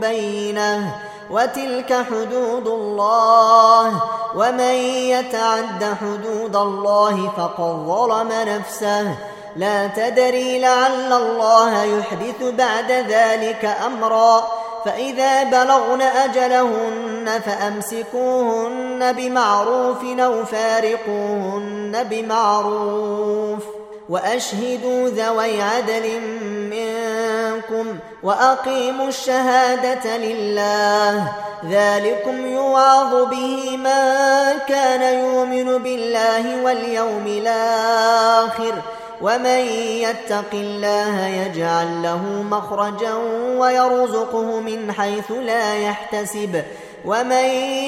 مبينة وتلك حدود الله ومن يتعد حدود الله فقد ظلم نفسه. لا تدري لعل الله يحدث بعد ذلك أمرا. فإذا بلغن أجلهن فأمسكوهن بمعروف أو فارقوهن بمعروف وأشهدوا ذوي عدل منكم وأقيموا الشهادة لله. ذلكم يوعظ به من كان يؤمن بالله واليوم الآخر. ومن يتق الله يجعل له مخرجا ويرزقه من حيث لا يحتسب. ومن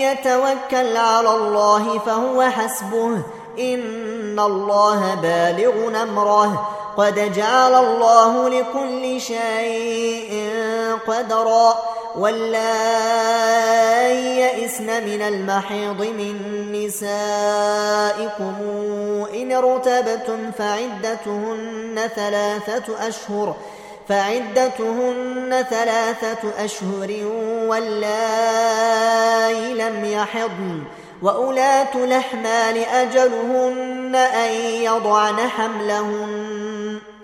يتوكل على الله فهو حسبه. إن الله بالغ أمره. قد جعل الله لكل شيء قدرا. واللائي يئسن من المحيض من نسائكم إن ارتبتم فعدتهن ثلاثة أشهر. فعدتهن ثلاثة أشهر واللائي لم يحضن. وأولاة الأحمال أجلهن أن يضعن حملهن.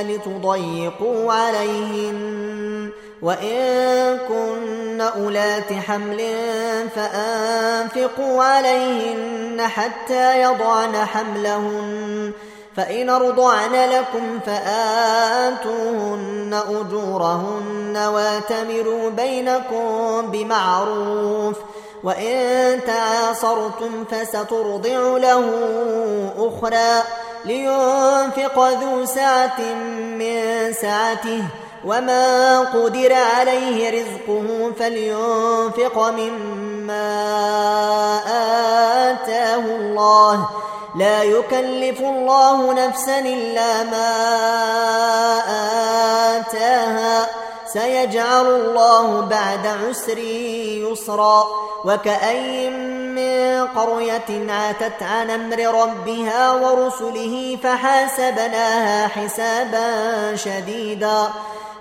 لتضيقوا عليهن وإن كن أولات حمل فأنفقوا عليهن حتى يضعن حملهن. فإن أرضعن لكم فآتوهن أجورهن واتمروا بينكم بمعروف. وإن تعاصرتم فسترضع له أخرى. لينفق ذو سعة من سعته وما قدر عليه رزقه فلينفق مما آتاه الله. لا يكلف الله نفسا إلا ما آتاها. سيجعل الله بعد عسر يسرا وكأي من قرية عاتت عن أمر ربها ورسله فحاسبناها حسابا شديدا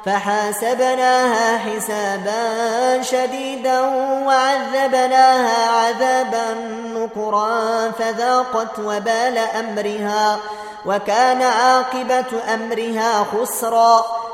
فحاسبناها حسابا شديدا وعذبناها عذابا نكرا فذاقت وبال أمرها وكان عاقبة أمرها خسرا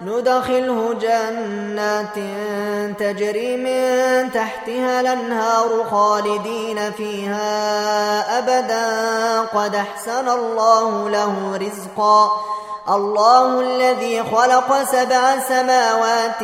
ندخله جنات تجري من تحتها الأنهار خالدين فيها أبدا. قد أحسن الله له رزقا. الله الذي خلق سبع سماوات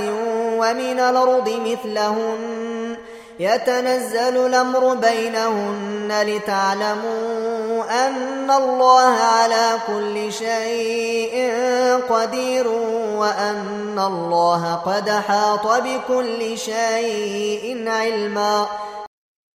ومن الأرض مثلهن. يتنزل الأمر بينهن لتعلموا أن الله على كل شيء قدير وأن الله قد حاط بكل شيء علما.